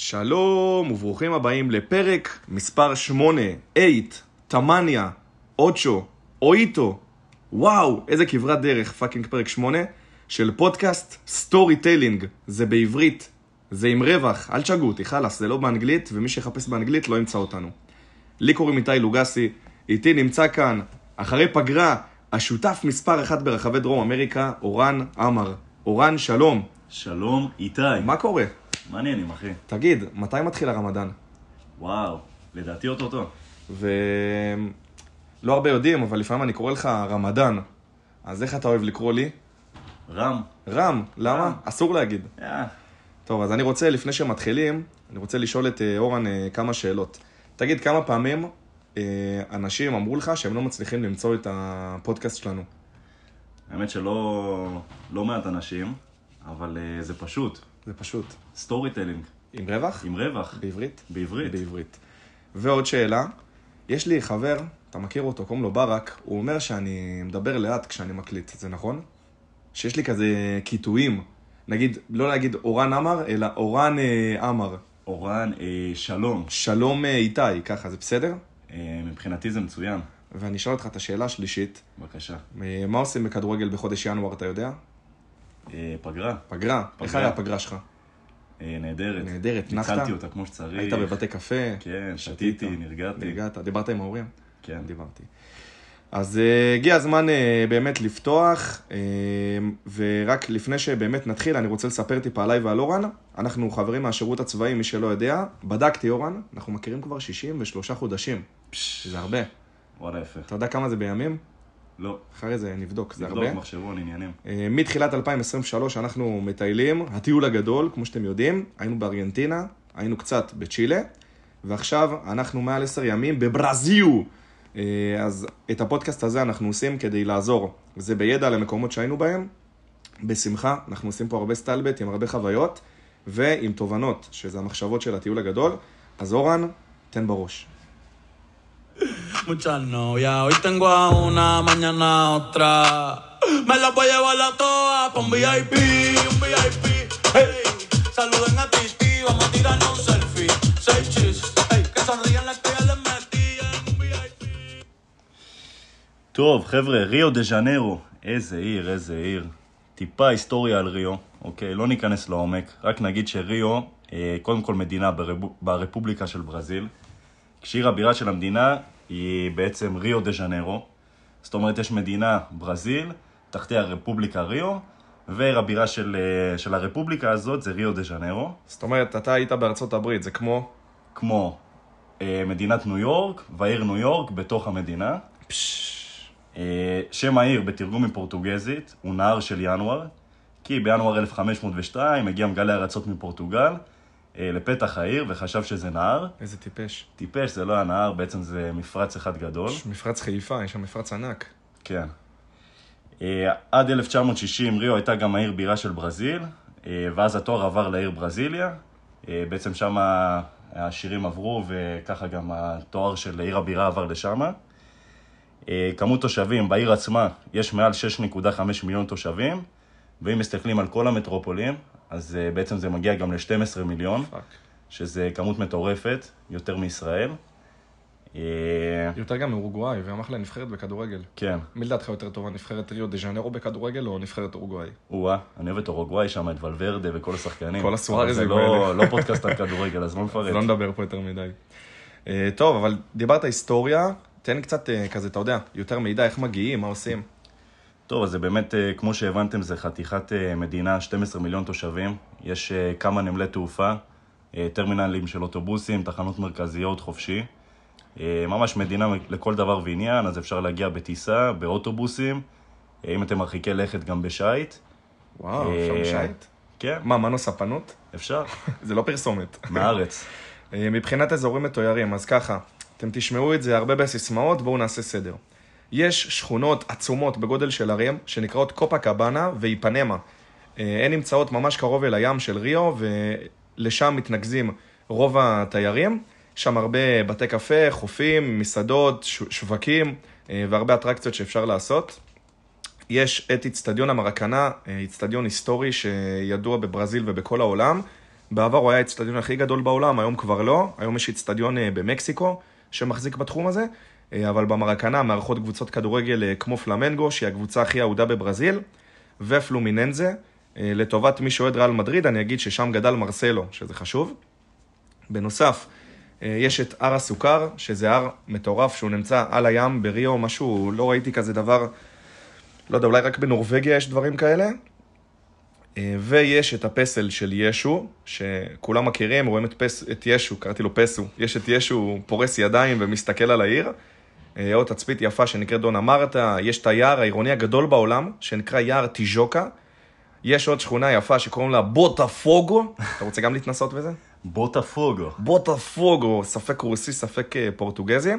שלום וברוכים הבאים לפרק מספר 8, 8, تمنية, ocho, oito. וואו, איזה כברת דרך, fucking פרק 8, של פודקאסט סטורי טלינג. זה בעברית, זה עם רווח, אל תשגעו אותי, חלאס, זה לא באנגלית, ומי שיחפש באנגלית לא ימצא אותנו. לי קוראים איתי לוגסי, איתי נמצא כאן, אחרי פגרה, השותף מספר אחת ברחבי דרום אמריקה, אורן עמר. אורן, שלום. שלום, איתי. מה קורה? מה העניינים, אחי? תגיד, מתי מתחיל הרמדאן? וואו, לדעתי אוטוטו. ולא הרבה יודעים, אבל לפעמים אני קורא לך רמדאן. אז איך אתה אוהב לקרוא לי? רם. רם. למה? רם. אסור להגיד. אה, טוב, אז אני רוצה, לפני שמתחילים, אני רוצה לשאול את אה, אורן אה, כמה שאלות. תגיד, כמה פעמים אנשים אמרו לך שהם לא מצליחים למצוא את הפודקאסט שלנו? האמת שלא לא מעט אנשים, אבל זה פשוט. זה פשוט. סטורי טלינג. עם רווח? עם רווח. בעברית? בעברית. בעברית. ועוד שאלה, יש לי חבר, אתה מכיר אותו, קוראים לו ברק, הוא אומר שאני מדבר לאט כשאני מקליט, זה נכון? שיש לי כזה קיטועים, נגיד, לא להגיד אורן עמר, אלא אורן אה, עמר. אורן, אה, שלום. שלום אה, איתי, ככה, זה בסדר? אה, מבחינתי זה מצוין. ואני אשאל אותך את השאלה השלישית, בבקשה. אה, מה עושים בכדורגל בחודש ינואר, אתה יודע? אה, פגרה. פגרה. איך. היה הפגרה שלך? אה, נהדרת. נהדרת, נחת? ניצלתי אותה כמו שצריך. היית בבתי קפה? כן, שתית? שתיתי, נרגעתי. נרגעת, דיברת עם ההורים? כן. דיברתי. אז אה, הגיע הזמן אה, באמת לפתוח, אה, ורק לפני שבאמת נתחיל, אני רוצה לספר טיפה עליי ועל אורן. אנחנו חברים מהשירות הצבאי, מי שלא יודע. בדקתי, אורן, אנחנו מכירים כבר 63 חודשים. זה הרבה. וואלה, יפה. אתה יודע כמה זה בימים? לא. אחרי זה נבדוק, זה נבדוק הרבה. מחשבון, עניינים. אה, מתחילת 2023 אנחנו מטיילים, הטיול הגדול, כמו שאתם יודעים, היינו בארגנטינה, היינו קצת בצ'ילה, ועכשיו אנחנו מעל עשר ימים בברזיו. אה, אז את הפודקאסט הזה אנחנו עושים כדי לעזור. זה בידע למקומות שהיינו בהם, בשמחה, אנחנו עושים פה הרבה סטלבט עם הרבה חוויות, ועם תובנות, שזה המחשבות של הטיול הגדול. אז אורן, תן בראש. Muchas novias, hoy tengo a una, mañana a otra. Me las voy a llevar a todas pa' un VIP, un VIP. Hey, saluden a Titi, vamos a tirarnos un selfie. Seis chis, hey, que sonrían las que ya les metí en un VIP. טוב, חבר'ה, ריו דה ז'נרו. איזה עיר, איזה עיר. טיפה היסטוריה על ריו, אוקיי? לא ניכנס לעומק, רק נגיד שריו, אה, קודם כל מדינה ברבו, ברפובליקה של ברזיל. כשעיר הבירה של המדינה היא בעצם ריו דה ז'נרו. זאת אומרת, יש מדינה ברזיל, תחתיה רפובליקה ריו, ועיר הבירה של, אה, של הרפובליקה הזאת זה ריו דה ז'נרו. זאת אומרת, אתה היית בארצות הברית, זה כמו... כמו אה, מדינת ניו יורק, והעיר ניו יורק בתוך המדינה. אה, שם העיר בתרגום מפורטוגזית הוא נהר של ינואר, כי בינואר 1502 הגיע מגלי ארצות מפורטוגל לפתח העיר וחשב שזה נהר. איזה טיפש. טיפש, זה לא היה נהר, בעצם זה מפרץ אחד גדול. יש מפרץ חיפה, יש שם מפרץ ענק. כן. אה, עד 1960 ריו הייתה גם העיר בירה של ברזיל, אה, ואז התואר עבר לעיר ברזיליה. אה, בעצם שם השירים עברו, וככה גם התואר של עיר הבירה עבר לשם. אה, כמות תושבים בעיר עצמה, יש מעל 6.5 מיליון תושבים, ואם מסתכלים על כל המטרופולין, אז אה, בעצם זה מגיע גם ל-12 מיליון, fuck. שזה כמות מטורפת, יותר מישראל. אה, יותר גם מאורוגוואי, והם אחלה נבחרת בכדורגל. כן. מי לדעתך יותר טובה, נבחרת ריו דה ז'נרו בכדורגל או נבחרת אורוגוואי? או-אה, אני אוהב את אורוגוואי שם, את ולוורדה וכל השחקנים. כל הסוארזים אבל זה לא, האלה. לא פודקאסט על כדורגל, אז לא אז נפרט. לא נדבר פה יותר מדי. אה, טוב, אבל דיברת היסטוריה, תן קצת כזה, אתה יודע, יותר מידע, איך מגיעים, מה עושים. טוב, אז זה באמת, אה, כמו שהבנתם, זה חתיכת אה, מדינה, 12 מיליון תושבים. יש אה, כמה נמלי תעופה, טרמינלים של אוטובוסים, תחנות מרכזיות, חופשי. ממש מדינה לכל דבר ועניין, אז אפשר להגיע בטיסה, באוטובוסים, אם אתם מרחיקי לכת גם בשייט. וואו, אפשר בשייט? כן, מה, מנו ספנות? אפשר, זה לא פרסומת. מהארץ. מבחינת אזורים מתוירים, אז ככה, אתם תשמעו את זה הרבה בסיסמאות, בואו נעשה סדר. יש שכונות עצומות בגודל של ערים, שנקראות קופה קבאנה ואיפנמה. הן נמצאות ממש קרוב אל הים של ריו, ולשם מתנקזים רוב התיירים. שם הרבה בתי קפה, חופים, מסעדות, שווקים, אה, והרבה אטרקציות שאפשר לעשות. יש את איצטדיון המרקנה, אה, איצטדיון היסטורי שידוע בברזיל ובכל העולם, בעבר הוא היה האצטדיון הכי גדול בעולם, היום כבר לא. היום יש אצטדיון אה, במקסיקו שמחזיק בתחום הזה, אבל במרקנה מארחות קבוצות כדורגל אה, כמו פלמנגו, שהיא הקבוצה הכי אהודה בברזיל, ופלומיננזה. אה, לטובת מי שאוהד ריאל מדריד, אני אגיד ששם גדל מרסלו, שזה חשוב. בנוסף, אה, יש את הר הסוכר, שזה הר מטורף שהוא נמצא על הים בריו, משהו, לא ראיתי כזה דבר, לא יודע, אולי רק בנורבגיה יש דברים כאלה. אה, ויש את הפסל של ישו, שכולם מכירים, רואים את, פס, את ישו, קראתי לו פסו, יש את ישו פורס ידיים ומסתכל על העיר. אה, עוד תצפית יפה שנקראת דונה מרתה, יש את היער העירוני הגדול בעולם, שנקרא יער טיז'וקה. יש עוד שכונה יפה שקוראים לה בוטה פוגו, אתה רוצה גם להתנסות בזה? בוטה פוגו. בוטה פוגו, ספק רוסי, ספק אה, פורטוגזי,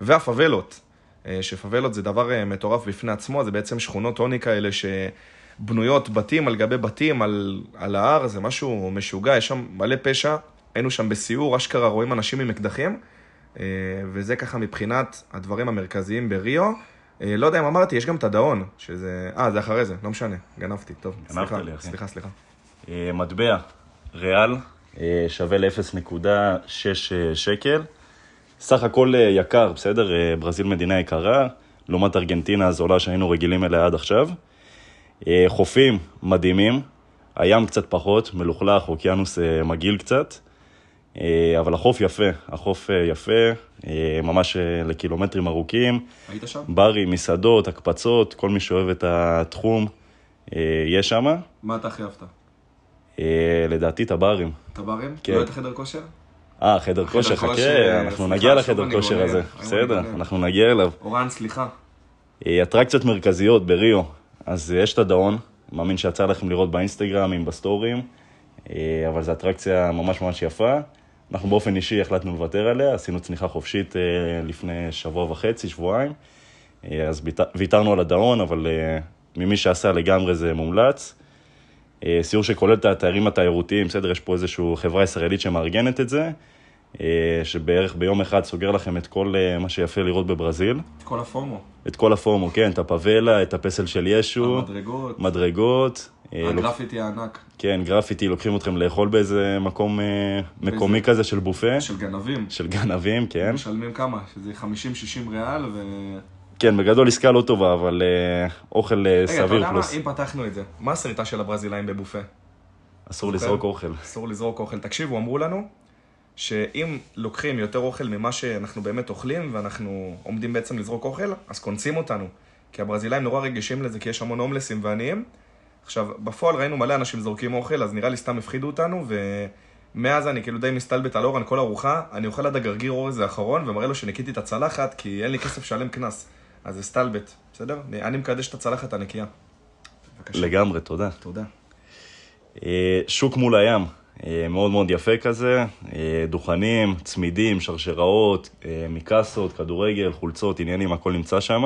והפאבלות, אה, שפאבלות זה דבר מטורף בפני עצמו, זה בעצם שכונות עוני כאלה שבנויות בתים על גבי בתים על, על ההר, זה משהו משוגע, יש שם מלא פשע, היינו שם בסיור, אשכרה רואים אנשים עם אקדחים, וזה ככה מבחינת הדברים המרכזיים בריו. אה, לא יודע אם אמרתי, יש גם את הדאון, שזה... אה, זה אחרי זה, לא משנה, גנבתי, טוב. גנבת סליחה, לי, אחי. סליחה, סליחה. אה, מטבע ריאל אה, שווה ל-0.6 שקל. סך הכל אה, יקר, בסדר? אה, ברזיל מדינה יקרה, לעומת ארגנטינה הזולה שהיינו רגילים אליה עד עכשיו. אה, חופים מדהימים, הים קצת פחות, מלוכלך, אוקיינוס אה, מגעיל קצת. אה, אבל החוף יפה, החוף אה, יפה, אה, ממש לקילומטרים ארוכים. היית שם? ברים, מסעדות, הקפצות, כל מי שאוהב את התחום, יש שם. מה אתה הכי אהבת? אה, לדעתי את הברים. את הברים? כן. לא היית חדר כושר? אה, חדר כושר, כושר, חכה, אנחנו נגיע לחדר כושר הזה. בסדר. אנחנו נגיע אליו. אורן, סליחה. אטרקציות מרכזיות בריו, אז יש את הדאון, מאמין שיצא לכם לראות באינסטגרם, בסטורים, אה, אבל זו אטרקציה ממש ממש יפה. אנחנו באופן אישי החלטנו לוותר עליה, עשינו צניחה חופשית אה, לפני שבוע וחצי, שבועיים, אה, אז ויתר- ויתרנו על הדאון, אבל אה, ממי שעשה לגמרי זה מומלץ. סיור שכולל את התיירים התיירותיים, בסדר, יש פה איזושהי חברה ישראלית שמארגנת את זה, שבערך ביום אחד סוגר לכם את כל מה שיפה לראות בברזיל. את כל הפומו. את כל הפורמו, כן, את הפאבלה, את הפסל של ישו, המדרגות, מדרגות. אה, לוק- הגרפיטי הענק כן, גרפיטי, לוקחים אתכם לאכול באיזה מקום אה, מקומי כזה של בופה, של גנבים. של גנבים, כן. משלמים כמה? שזה 50-60 ריאל ו... כן, בגדול עסקה לא טובה, אבל אה, אוכל אה, רגע, אתה סביר יודע מה? פלוס. אם פתחנו את זה, מה הסריטה של הברזילאים בבופה? אסור? לזרוק אוכל. אסור לזרוק אוכל. תקשיבו, אמרו לנו שאם לוקחים יותר אוכל ממה שאנחנו באמת אוכלים, ואנחנו עומדים בעצם לזרוק אוכל, אז קונסים אותנו. כי הברזילאים נורא רגישים לזה, כי יש המון הומלסים ועניים. עכשיו, בפועל ראינו מלא אנשים זורקים אוכל, אז נראה לי סתם הפחידו אותנו, ומאז אני כאילו די מסתלבט על אורן כל ארוחה, אני אוכל עד הגרגיר אור הזה האחרון, ומראה לו שניקיתי את הצלחת, כי אין לי כסף לשלם קנס. אז זה סטלבט, בסדר? אני- אני מקדש את הצלחת הנקייה. בבקשה. לגמרי, תודה. תודה. אה, שוק מול הים, אה, מאוד מאוד יפה כזה, אה, דוכנים, צמידים, שרשראות, מיקסות, כדורגל, חולצות, עניינים, הכל נמצא שם.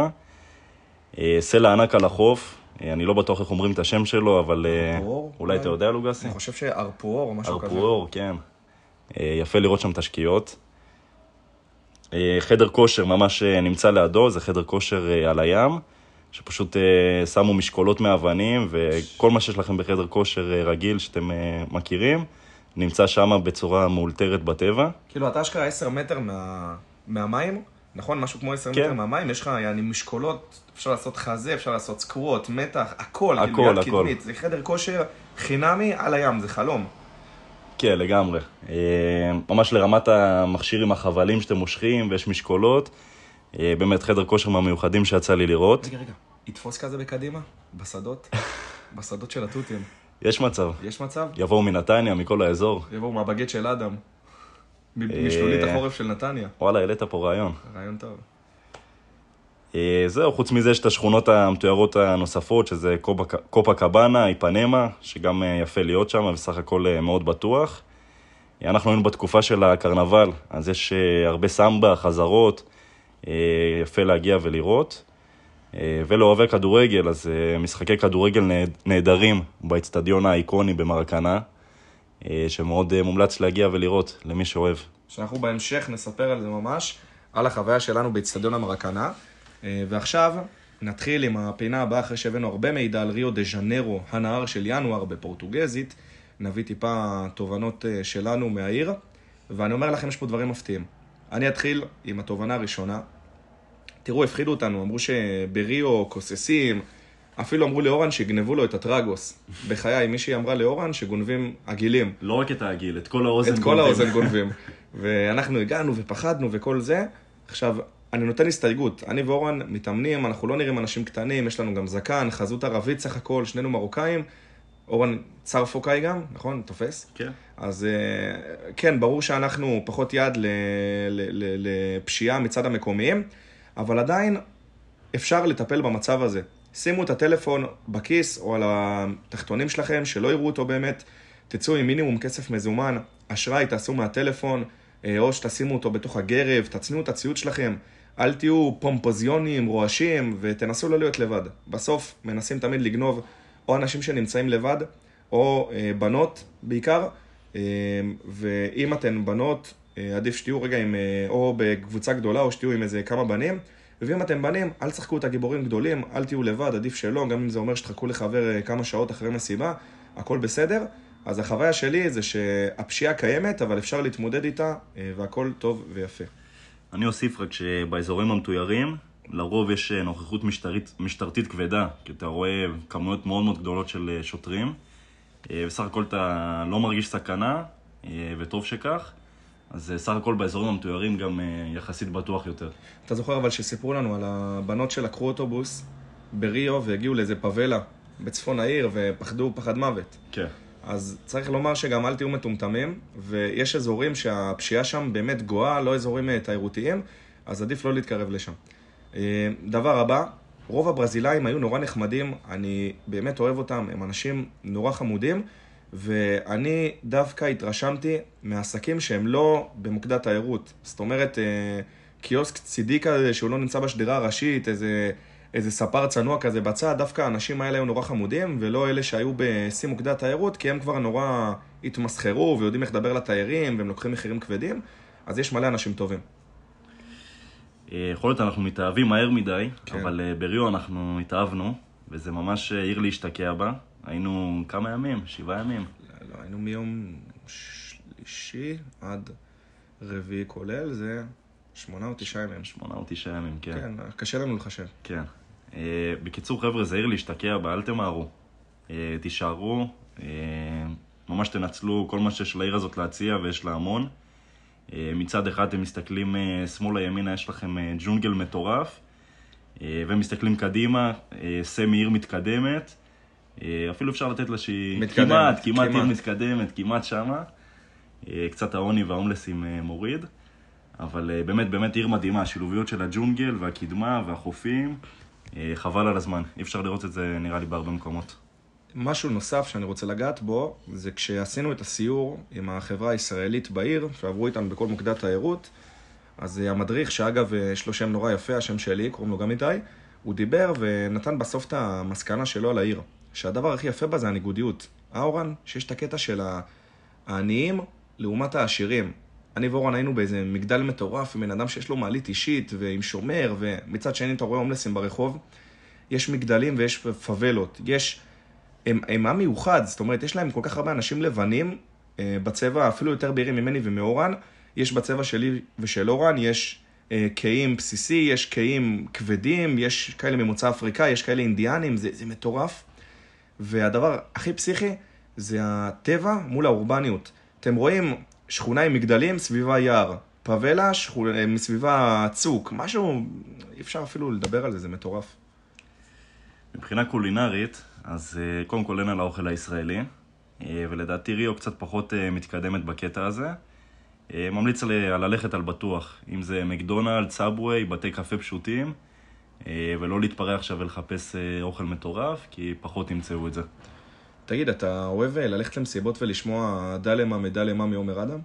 סלע ענק על החוף, אני לא בטוח איך אומרים את השם שלו, אבל אה, ארפואר? אולי אתה יודע, לוגסי? אני חושב שארפואר או משהו כזה. ארפואור, כן. אה, יפה לראות שם. אה, חדר כושר ממש אה, נמצא לידו, זה חדר כושר אה, על הים, שפשוט אה, שמו משקולות מאבנים, וכל מה שיש לכם בחדר כושר אה, רגיל שאתם אה, מכירים, נמצא שם בצורה מאולתרת בטבע. כאילו, אתה אשכרה 10 מטר מה... מהמים, נכון? משהו כמו 10 כן. מטר מהמים, יש לך יעני משקולות, אפשר לעשות חזה, אפשר לעשות סקוואט, מתח, הכל, הכל, כאילו, יד הכל. קדמית. זה חדר כושר חינמי על הים, זה חלום. כן, לגמרי. אה, ממש לרמת המכשירים החבלים שאתם מושכים, ויש משקולות. אה, באמת חדר כושר מהמיוחדים שיצא לי לראות. רגע, רגע, יתפוס כזה בקדימה? בשדות? בשדות של התותים. יש מצב. יש מצב? יבואו מנתניה, מכל האזור. יבואו מהבגט של אדם. אה. משלולית החורף של נתניה. וואלה, העלית פה רעיון. רעיון טוב. אה, זהו, חוץ מזה יש את השכונות המתוארות הנוספות, שזה קופה, קופה קבאנה, איפנמה, שגם אה, יפה להיות שם, וסך הכל מאוד בטוח. אנחנו היינו בתקופה של הקרנבל, אז יש הרבה סמבה, חזרות, יפה להגיע ולראות. ולאוהבי כדורגל, אז משחקי כדורגל נהד- נהדרים באצטדיון האיקוני במרקנה, שמאוד אה, מומלץ להגיע ולראות למי שאוהב. שאנחנו בהמשך נספר על זה ממש, על החוויה שלנו באצטדיון המרקנה. אה, ועכשיו נתחיל עם הפינה הבאה אחרי שהבאנו הרבה מידע על ריו דה ז'נרו, הנהר של ינואר בפורטוגזית, נביא טיפה תובנות אה, שלנו מהעיר, ואני אומר לכם, יש פה דברים מפתיעים. אני אתחיל עם התובנה הראשונה. תראו, הפחידו אותנו, אמרו שבריו כוססים, אפילו אמרו לאורן שיגנבו לו את הטרגוס. בחיי, מישהי אמרה לאורן שגונבים עגילים. לא רק את העגיל, את כל האוזן. את כל גונבים. האוזן גונבים. ואנחנו הגענו ופחדנו וכל זה. עכשיו, אני נותן הסתייגות. אני ואורן מתאמנים, אנחנו לא נראים אנשים קטנים, יש לנו גם זקן, חזות ערבית סך הכל, שנינו מרוקאים. אורן צרפוקאי גם, נכון? תופס? כן. אז אה, כן, ברור שאנחנו פחות יד לפשיעה מצד המקומיים, אבל עדיין אפשר לטפל במצב הזה. שימו את הטלפון בכיס או על התחתונים שלכם, שלא יראו אותו באמת, תצאו עם מינימום כסף מזומן, אשראי תעשו מהטלפון, אה, או שתשימו אותו בתוך הגרב, תצניעו את הציוד שלכם, אל תהיו פומפוזיונים, רועשים, ותנסו לא להיות לבד. בסוף מנסים תמיד לגנוב או אנשים שנמצאים לבד, או אה, בנות בעיקר, אה, ואם אתן בנות, אה, עדיף שתהיו רגע עם, אה, או בקבוצה גדולה, או שתהיו עם איזה כמה בנים, ואם אתם בנים, אל תשחקו את הגיבורים גדולים, אל תהיו לבד, עדיף שלא, גם אם זה אומר שתחכו לחבר אה, כמה שעות אחרי מסיבה, הכל בסדר. אז החוויה שלי זה שהפשיעה קיימת, אבל אפשר להתמודד איתה, אה, והכל טוב ויפה. אני אוסיף רק שבאזורים המתוירים, לרוב יש אה, נוכחות משטרית, משטרתית כבדה, כי אתה רואה כמויות מאוד מאוד גדולות של שוטרים, בסך הכל אתה לא מרגיש סכנה, וטוב שכך, אז אה, סך הכל באזורים המתוירים גם אה, יחסית בטוח יותר. אתה זוכר אבל שסיפרו לנו על הבנות שלקחו אוטובוס בריו והגיעו לאיזה פאבלה בצפון העיר ופחדו פחד מוות. כן. אז צריך לומר שגם אל תהיו מטומטמים, ויש אזורים שהפשיעה שם באמת גואה, לא אזורים אה, תיירותיים, אז עדיף לא להתקרב לשם. דבר הבא, רוב הברזילאים היו נורא נחמדים, אני באמת אוהב אותם, הם אנשים נורא חמודים, ואני דווקא התרשמתי מעסקים שהם לא במוקדי התיירות. זאת אומרת, אה, קיוסק צידי כזה שהוא לא נמצא בשדרה הראשית, איזה, איזה ספר צנוע כזה בצד, דווקא האנשים האלה היו נורא חמודים, ולא אלה שהיו בשיא מוקדי התיירות, כי הם כבר נורא התמסחרו ויודעים איך לדבר לתיירים, והם לוקחים מחירים כבדים, אז יש מלא אנשים טובים. אה, יכול להיות אנחנו מתאהבים מהר מדי, כן. אבל אה, בריו אנחנו התאהבנו, וזה ממש עיר להשתקע בה. היינו כמה ימים? שבעה ימים. לא, היינו מיום שלישי עד רביעי כולל, זה שמונה או תשעה ימים. שמונה או תשעה ימים, כן. כן, קשה לנו לחשב. כן. אה, בקיצור, חבר'ה, זה עיר להשתקע אל תמהרו. אה, תישארו, אה, ממש תנצלו כל מה שיש לעיר הזאת להציע, ויש לה המון. אה, מצד אחד אתם מסתכלים אה, שמאלה ימינה, יש לכם אה, ג'ונגל מטורף, ומסתכלים קדימה, סמי עיר מתקדמת. אה, אפילו אפשר לתת לה שהיא מתקדמת, כמעט, כמעט כמעט. מתקדמת, כמעט שמה. אה, קצת העוני וההומלסים אה, מוריד. אבל באמת, באמת עיר מדהימה, השילוביות של הג'ונגל והקדמה והחופים, חבל על הזמן. אי אפשר לראות את זה נראה לי בהרבה מקומות. משהו נוסף שאני רוצה לגעת בו, זה כשעשינו את הסיור עם החברה הישראלית בעיר, שעברו איתנו בכל מוקדי התיירות, אז המדריך, שאגב יש לו שם נורא יפה, השם שלי, קוראים לו גם איתי, הוא דיבר ונתן בסוף את המסקנה שלו על העיר. שהדבר הכי יפה בה זה הניגודיות. אה, אורן? שיש את הקטע של העניים לעומת העשירים. אני ואורן היינו באיזה מגדל מטורף עם בן אדם שיש לו מעלית אישית ועם שומר, ומצד שני אתה רואה הומלסים ברחוב. יש מגדלים ויש פאבלות. יש... הם, הם עם מיוחד, זאת אומרת, יש להם כל כך הרבה אנשים לבנים אה, בצבע אפילו יותר בהירים ממני ומאורן. יש בצבע שלי ושל אורן, יש אה, קהים בסיסי, יש קהים כבדים, יש כאלה ממוצא אפריקאי, יש כאלה אינדיאנים, זה, זה מטורף. והדבר הכי פסיכי זה הטבע מול האורבניות. אתם רואים שכונה עם מגדלים סביבה יער, פאבלה שכונה, מסביבה צוק, משהו, אי אפשר אפילו לדבר על זה, זה מטורף. מבחינה קולינרית, אז אה, קודם כל אין על האוכל הישראלי, אה, ולדעתי ריו קצת פחות אה, מתקדמת בקטע הזה. אה, ממליץ ללכת על בטוח, אם זה מקדונלד, סאבווי, בתי קפה פשוטים, אה, ולא להתפרע עכשיו ולחפש אה, אוכל מטורף, כי פחות ימצאו את זה. תגיד, אתה אוהב אה, ללכת למסיבות ולשמוע דלמה מדלמה מעומר אדם?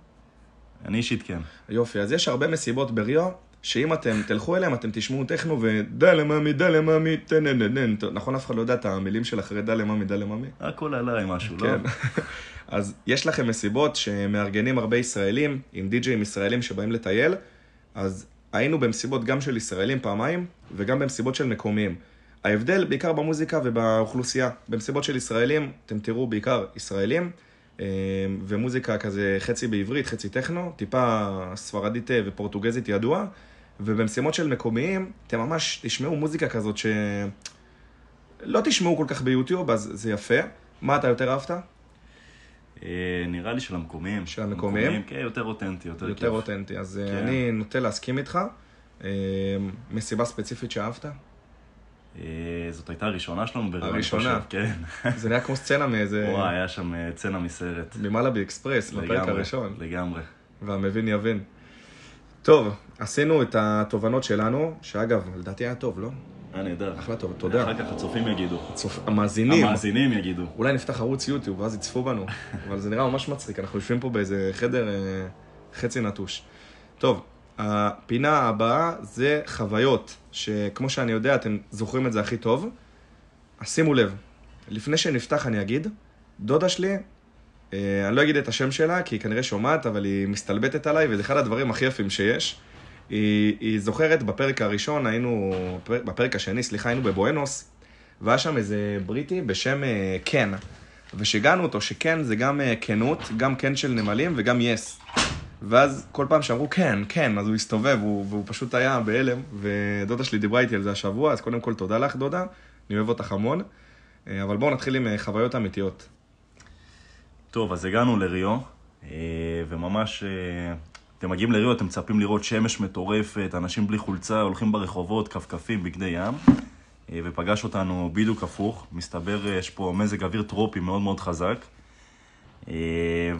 אני אישית כן. יופי, אז יש הרבה מסיבות בריו, שאם אתם תלכו אליהם, אתם תשמעו טכנו ודלמה מדלמה מטנננן. נכון, אף אחד לא יודע את המילים של אחרי דלמה מדלמה מי? הכל עליי משהו, לא? כן. אז יש לכם מסיבות שמארגנים הרבה ישראלים, עם די-ג'אים ישראלים שבאים לטייל, אז היינו במסיבות גם של ישראלים פעמיים, וגם במסיבות של מקומיים. ההבדל בעיקר במוזיקה ובאוכלוסייה. במסיבות של ישראלים, אתם תראו בעיקר ישראלים, אה, ומוזיקה כזה חצי בעברית, חצי טכנו, טיפה ספרדית אה, ופורטוגזית ידוע, ובמשימות של מקומיים, אתם ממש תשמעו מוזיקה כזאת ש... לא תשמעו כל כך ביוטיוב, אז זה יפה. מה אתה יותר אהבת? אה, נראה לי של המקומיים. של המקומיים? כן, יותר אותנטי, יותר כיף. יותר אותנטי, אז אה, כן. אני נוטה להסכים איתך. אה, מסיבה ספציפית שאהבת? אה, זאת הייתה הראשונה שלנו ברבע, אני. חושב, כן. זה נראה כמו סצנה מאיזה... וואי, היה שם צנע מסרט. ממלאבי אקספרס, בפרק הראשון. לגמרי. והמבין יבין. טוב, עשינו את התובנות שלנו, שאגב, לדעתי היה טוב, לא? היה נהדר. אחלה טוב, תודה. אחר כך הצופים יגידו. צופ... המאזינים, המאזינים יגידו. אולי נפתח ערוץ יוטיוב ואז יצפו בנו, אבל זה נראה ממש מצחיק, אנחנו יושבים פה באיזה חדר אה, חצי נטוש. טוב, הפינה הבאה זה חוויות, שכמו שאני יודע, אתם זוכרים את זה הכי טוב. אז שימו לב, לפני שנפתח אני אגיד, דודה שלי, אה, אני לא אגיד את השם שלה, כי היא כנראה שומעת, אבל היא מסתלבטת עליי, וזה אחד הדברים הכי יפים שיש. היא, היא זוכרת, בפרק הראשון היינו, פר- בפרק השני, סליחה, היינו בבואנוס, והיה שם איזה בריטי בשם אה, קן. ושיגענו אותו שקן זה גם אה, כנות, גם כן של נמלים וגם יס. ואז כל פעם שאמרו כן, כן, אז הוא הסתובב, הוא, והוא פשוט היה בהלם, ודודה שלי דיברה איתי על זה השבוע, אז קודם כל תודה לך, דודה, אני אוהב אותך המון. אה, אבל בואו נתחיל עם חוויות אמיתיות. טוב, אז הגענו לריו, וממש, אתם מגיעים לריו, אתם מצפים לראות שמש מטורפת, אנשים בלי חולצה, הולכים ברחובות, כפכפים, בגדי ים, אה, ופגש אותנו בדיוק הפוך. מסתבר, אה, יש פה מזג אוויר טרופי מאוד מאוד חזק, אה,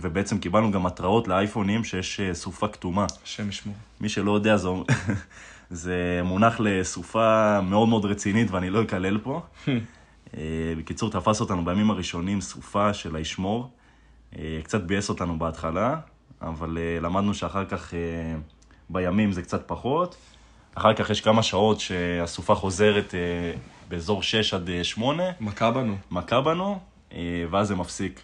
ובעצם קיבלנו גם התראות לאייפונים שיש סופה כתומה. השם ישמור. מי שלא יודע, זה, זה מונח לסופה מאוד מאוד רצינית, ואני לא אקלל פה. בקיצור, תפס אותנו בימים הראשונים סופה של הישמור. קצת ביאס אותנו בהתחלה, אבל אה, למדנו שאחר כך, אה, בימים זה קצת פחות. אחר כך יש כמה שעות שהסופה חוזרת אה, באזור 6 עד אה, 8, מכה בנו. מכה בנו, ואז זה מפסיק.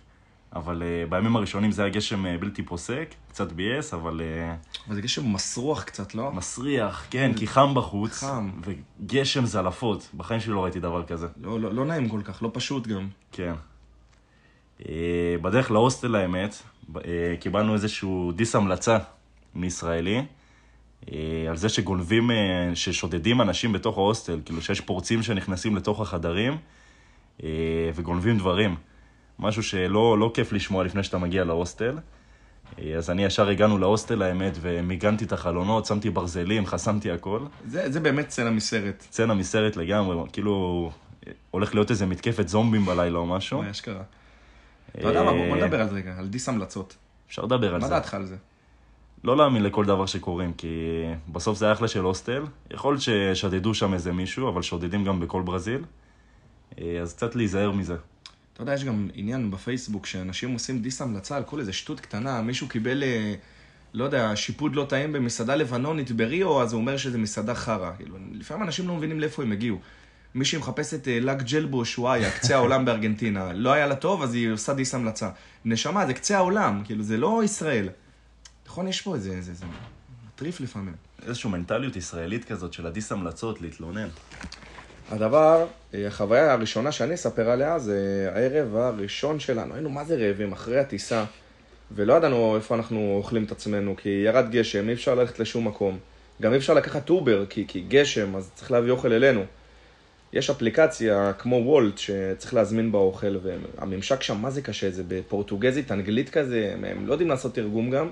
אבל אה, בימים הראשונים זה היה גשם אה, בלתי פוסק, קצת ביאס, אבל אה, אבל זה גשם מסרוח קצת, לא? מסריח, כן, כי חם בחוץ. חם. וגשם זלעפות, בחיים שלי לא ראיתי דבר כזה. לא, לא, לא נעים כל כך, לא פשוט גם. כן. אה, בדרך להוסטל האמת, אה, קיבלנו איזשהו דיס המלצה מישראלי, אה, על זה שגונבים, ששודדים אנשים בתוך ההוסטל, כאילו שיש פורצים שנכנסים לתוך החדרים וגונבים דברים. משהו שלא לא כיף לשמוע לפני שאתה מגיע להוסטל. אז אני ישר הגענו להוסטל האמת, ומיגנתי את החלונות, שמתי ברזלים, חסמתי הכל. זה, זה באמת סצנה מסרט. סצנה מסרט לגמרי, כאילו הולך להיות איזה מתקפת זומבים בלילה או משהו. מה אשכרה? אתה יודע מה, בוא אה, נדבר על זה רגע, על דיס המלצות. אפשר לדבר על מה זה. דעתך על זה? לא להאמין לכל דבר שקוראים, כי בסוף זה אחלה של הוסטל. יכול ששדדו שם איזה מישהו, אבל שודדים גם בכל ברזיל. אה, אז קצת להיזהר מזה. אתה יודע, יש גם עניין בפייסבוק שאנשים עושים דיס המלצה על כל איזה שטות קטנה, מישהו קיבל, אה, לא יודע, שיפוד לא טעים במסעדה לבנונית בריו, אז הוא אומר שזה מסעדה חרא. כאילו, לפעמים אנשים לא מבינים לאיפה הם הגיעו. מישהי מחפשת אה, לאג ג'לבו שואיה, קצה העולם בארגנטינה. לא היה לה טוב, אז היא עושה דיס המלצה. נשמה, זה קצה העולם, כאילו, זה לא ישראל. נכון, יש פה איזה, איזה, איזה מטריף לפעמים. איזושהי מנטליות ישראלית כזאת של הדיס המלצות, להתלונן. הדבר, אה, החוויה הראשונה שאני אספר עליה זה הערב הראשון שלנו. היינו מה זה רעבים אחרי הטיסה, ולא ידענו איפה אנחנו אוכלים את עצמנו, כי ירד גשם, אי אפשר ללכת לשום מקום. גם אי אפשר לקחת אובר, כי, כי גשם, אז צריך להביא אוכל אלינו. יש אפליקציה כמו וולט שצריך להזמין בה אוכל, והממשק שם, מה זה קשה? זה בפורטוגזית, אנגלית כזה, הם, לא יודעים לעשות תרגום גם.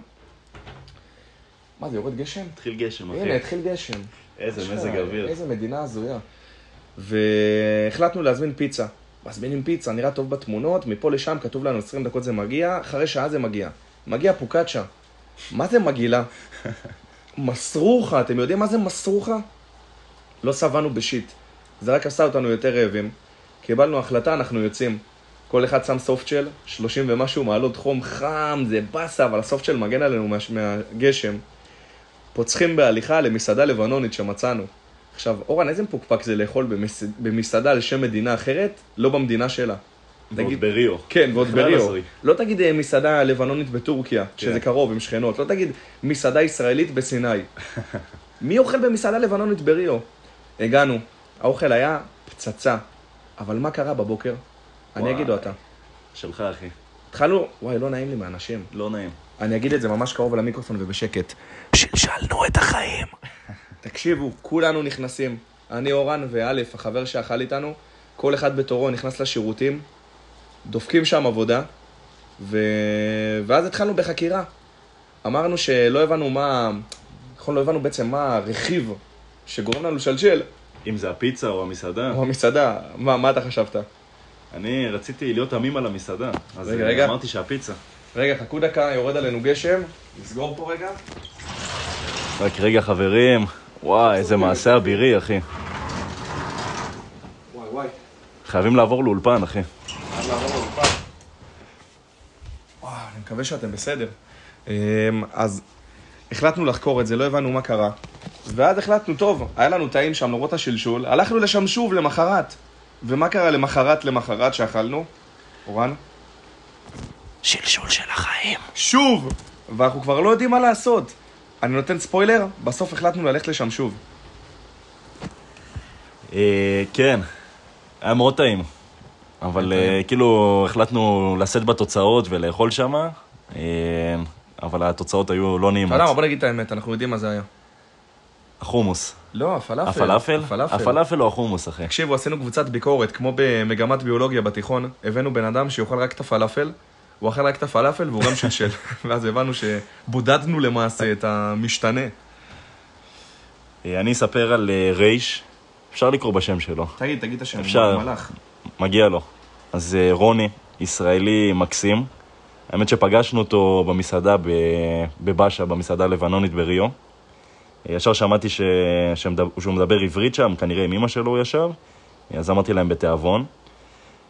מה זה, יורד גשם? התחיל גשם, אחי. הנה, התחיל גשם. איזה מזג אוויר. איזה מדינה הזויה. והחלטנו להזמין פיצה. מזמינים פיצה, נראה טוב בתמונות, מפה לשם כתוב לנו 20 דקות זה מגיע, אחרי שעה זה מגיע. מגיע פוקאצ'ה. מה זה מגעילה? מסרוחה, אתם יודעים מה זה מסרוחה? לא שבענו בשיט. זה רק עשה אותנו יותר רעבים. קיבלנו החלטה, אנחנו יוצאים. כל אחד שם סופטשל, 30 ומשהו מעלות חום חם, זה באסה, אבל הסופטשל מגן עלינו מה, מהגשם. פוצחים בהליכה למסעדה לבנונית שמצאנו. עכשיו, אורן, איזה מפוקפק זה לאכול במס... במסעדה על שם מדינה אחרת, לא במדינה שלה. ועוד תגיד- בריו. כן, ועוד בריו. הזוי. לא תגיד אה, מסעדה לבנונית בטורקיה, שזה כן. קרוב, עם שכנות. לא תגיד מסעדה ישראלית בסיני. מי אוכל במסעדה לבנונית בריו? הגענו. האוכל היה פצצה. אבל מה קרה בבוקר? אני וואי. אגיד או אתה. שלך, אחי. התחלנו, וואי, לא נעים לי מאנשים. לא נעים. אני אגיד את זה ממש קרוב למיקרופון ובשקט. שלשלנו את החיים. תקשיבו, כולנו נכנסים. אני אורן ואלף, החבר שאכל איתנו, כל אחד בתורו נכנס לשירותים, דופקים שם עבודה, ו... ואז התחלנו בחקירה. אמרנו שלא הבנו מה... נכון, לא הבנו בעצם מה הרכיב שגורם לנו לשלשל, אם זה הפיצה או המסעדה, או המסעדה. מה, מה אתה חשבת? אני רציתי להיות תמים על המסעדה. אז רגע, אה, רגע. אמרתי שהפיצה. רגע, חכו דקה, יורד עלינו גשם. נסגור פה רגע. רק רגע, חברים. וואי, איזה מעשה אבירי, אחי. וואי וואי. חייבים לעבור לאולפן, אחי. חייב לעבור לאולפן. וואו, אני מקווה שאתם בסדר. אמ, אז החלטנו לחקור את זה, לא הבנו מה קרה. ואז החלטנו, טוב, היה לנו טעים שם למרות השלשול, הלכנו לשם שוב למחרת. ומה קרה למחרת למחרת שאכלנו? אורן? שלשול של החיים. שוב! ואנחנו כבר לא יודעים מה לעשות. אני נותן ספוילר, בסוף החלטנו ללכת לשם שוב. אה, כן, היה מאוד טעים. אבל אה, כאילו החלטנו לשאת בתוצאות ולאכול שם, אה, אבל התוצאות היו לא אתה נעימות. יודע מה, בוא נגיד את האמת, אנחנו יודעים מה זה היה. החומוס. לא, הפלאפל. הפלאפל? הפלאפל. הפלאפל או החומוס, אחי? תקשיבו, עשינו קבוצת ביקורת, כמו במגמת ביולוגיה בתיכון, הבאנו בן אדם שיאכל רק את הפלאפל, הוא אכל רק את הפלאפל והוא גם שלשל. ואז הבנו שבודדנו למעשה את המשתנה. אה, אני אספר על אה, רייש, אפשר לקרוא בשם שלו, תגיד, תגיד את השם, אפשר. מלאך. מגיע לו. אז אה, רוני, ישראלי מקסים. האמת שפגשנו אותו במסעדה בבאשה, במסעדה הלבנונית בריו. ישר שמעתי ש... שהוא מדבר עברית שם, כנראה עם אמא שלו הוא ישב, אז אמרתי להם בתיאבון.